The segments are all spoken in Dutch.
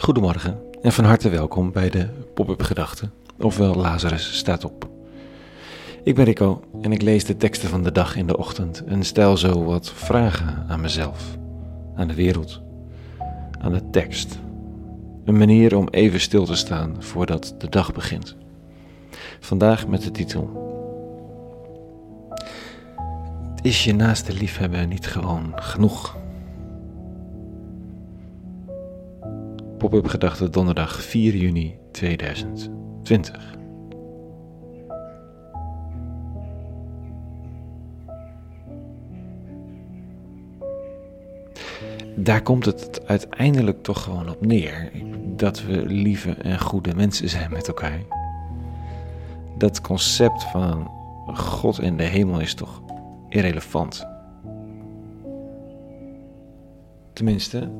Goedemorgen en van harte welkom bij de Pop-up Gedachten, ofwel Lazarus staat op. Ik ben Rico en ik lees de teksten van de dag in de ochtend en stel zo wat vragen aan mezelf, aan de wereld, aan de tekst. Een manier om even stil te staan voordat de dag begint. Vandaag met de titel Is je naaste liefhebben niet gewoon genoeg? Pop-up gedachte donderdag 4 juni 2020. Daar komt het uiteindelijk toch gewoon op neer dat we lieve en goede mensen zijn met elkaar. Dat concept van God en de hemel is toch irrelevant. Tenminste,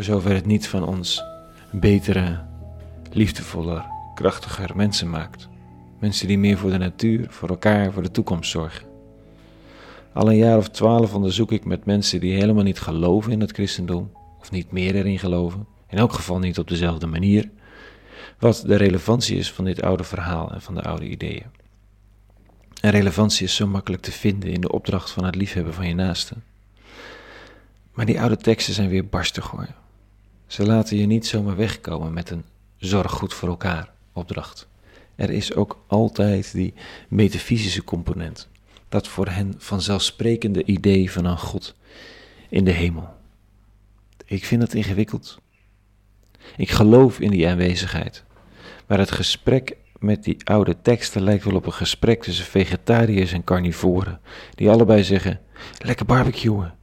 voor zover het niet van ons betere, liefdevoller, krachtiger mensen maakt. Mensen die meer voor de natuur, voor elkaar, voor de toekomst zorgen. Al een jaar of twaalf onderzoek ik met mensen die helemaal niet geloven in het christendom, of niet meer erin geloven, in elk geval niet op dezelfde manier, wat de relevantie is van dit oude verhaal en van de oude ideeën. En relevantie is zo makkelijk te vinden in de opdracht van het liefhebben van je naaste. Maar die oude teksten zijn weer barstig hoor. Ze laten je niet zomaar wegkomen met een zorg goed voor elkaar opdracht. Er is ook altijd die metafysische component, dat voor hen vanzelfsprekende idee van een God in de hemel. Ik vind het ingewikkeld. Ik geloof in die aanwezigheid, maar het gesprek met die oude teksten lijkt wel op een gesprek tussen vegetariërs en carnivoren, die allebei zeggen: lekker barbecuen.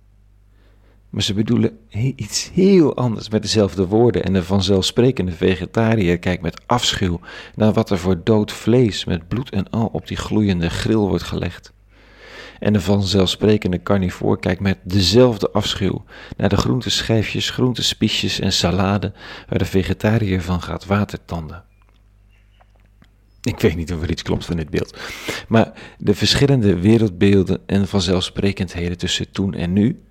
Maar ze bedoelen iets heel anders met dezelfde woorden en de vanzelfsprekende vegetariër kijkt met afschuw naar wat er voor dood vlees met bloed en al op die gloeiende grill wordt gelegd. En de vanzelfsprekende carnivoor kijkt met dezelfde afschuw naar de groenteschijfjes, groentespiesjes en salade waar de vegetariër van gaat watertanden. Ik weet niet of er iets klopt van dit beeld. Maar de verschillende wereldbeelden en vanzelfsprekendheden tussen toen en nu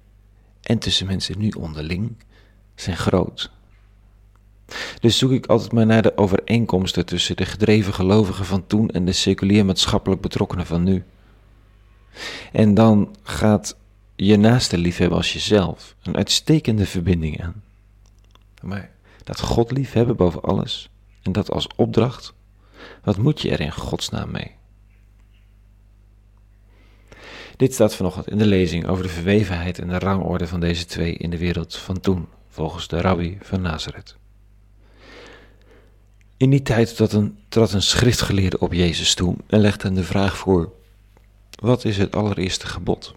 en tussen mensen nu onderling zijn groot. Dus zoek ik altijd maar naar de overeenkomsten tussen de gedreven gelovigen van toen en de seculier maatschappelijk betrokkenen van nu. En dan gaat je naaste liefhebben als jezelf een uitstekende verbinding aan. Maar dat God liefhebben boven alles en dat als opdracht, wat moet je er in godsnaam mee? Dit staat vanochtend in de lezing over de verwevenheid en de rangorde van deze twee in de wereld van toen, volgens de rabbi van Nazareth. In die tijd trad een, trad een schriftgeleerde op Jezus toe en legde hem de vraag voor: Wat is het allereerste gebod?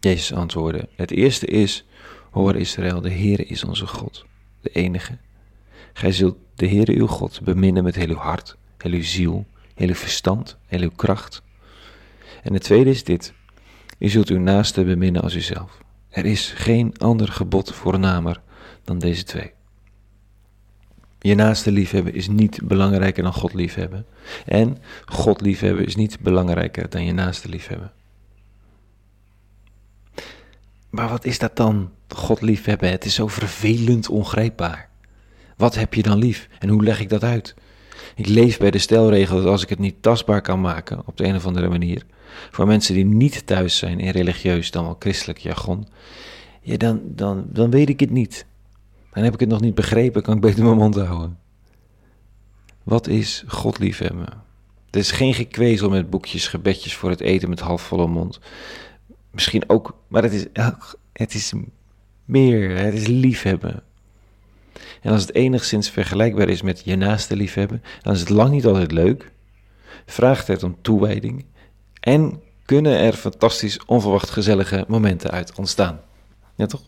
Jezus antwoordde: Het eerste is: Hoor Israël, de Heere is onze God, de enige. Gij zult de Heere uw God beminnen met heel uw hart, heel uw ziel, heel uw verstand, heel uw kracht en het tweede is dit: U zult uw naaste beminnen als uzelf. Er is geen ander gebod voornamer dan deze twee. Je naaste liefhebben is niet belangrijker dan God liefhebben. En God liefhebben is niet belangrijker dan je naaste liefhebben. Maar wat is dat dan, God liefhebben? Het is zo vervelend ongrijpbaar. Wat heb je dan lief en hoe leg ik dat uit? Ik leef bij de stelregel dat als ik het niet tastbaar kan maken op de een of andere manier, voor mensen die niet thuis zijn in religieus dan wel christelijk jargon, ja, dan, dan, dan weet ik het niet. Dan heb ik het nog niet begrepen, kan ik beter mijn mond houden. Wat is God liefhebben? Er is geen gekwezel met boekjes, gebedjes voor het eten met halfvolle mond. Misschien ook, maar het is, het is meer, het is liefhebben. En als het enigszins vergelijkbaar is met je naaste liefhebben, dan is het lang niet altijd leuk. Vraagt het om toewijding en kunnen er fantastisch onverwacht gezellige momenten uit ontstaan. Ja toch?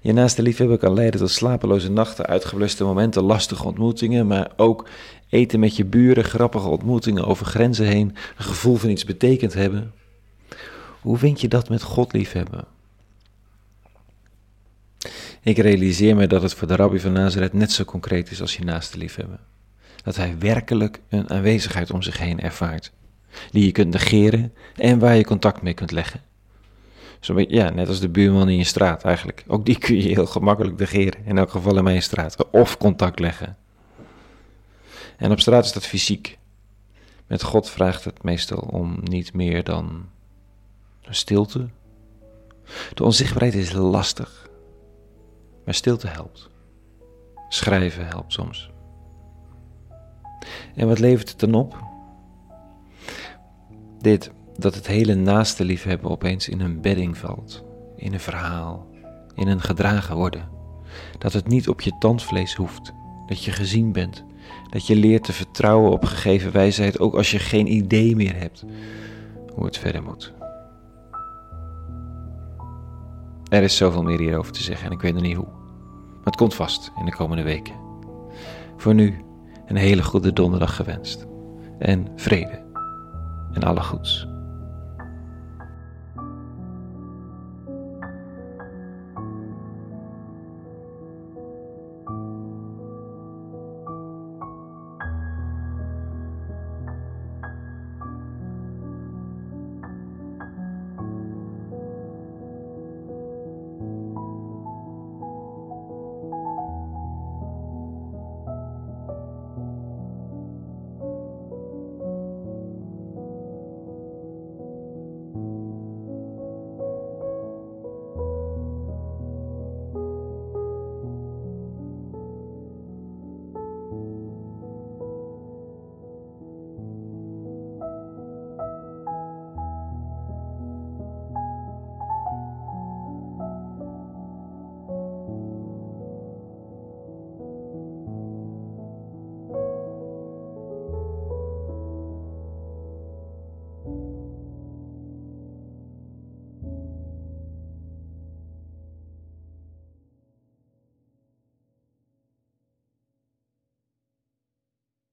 Je naaste liefhebben kan leiden tot slapeloze nachten, uitgebluste momenten, lastige ontmoetingen, maar ook eten met je buren, grappige ontmoetingen over grenzen heen, een gevoel van iets betekend hebben. Hoe vind je dat met God liefhebben? Ik realiseer me dat het voor de rabbi van Nazareth net zo concreet is als je naaste liefhebben. Dat hij werkelijk een aanwezigheid om zich heen ervaart, die je kunt negeren en waar je contact mee kunt leggen. Zo ja, net als de buurman in je straat eigenlijk. Ook die kun je heel gemakkelijk negeren. In elk geval in mijn straat. Of contact leggen. En op straat is dat fysiek. Met God vraagt het meestal om niet meer dan stilte. De onzichtbaarheid is lastig. Maar stilte helpt. Schrijven helpt soms. En wat levert het dan op? Dit, dat het hele naaste liefhebben opeens in een bedding valt, in een verhaal, in een gedragen worden. Dat het niet op je tandvlees hoeft, dat je gezien bent, dat je leert te vertrouwen op gegeven wijsheid, ook als je geen idee meer hebt hoe het verder moet. Er is zoveel meer hierover te zeggen en ik weet nog niet hoe. Maar het komt vast in de komende weken. Voor nu een hele goede donderdag gewenst. En vrede en alle goeds.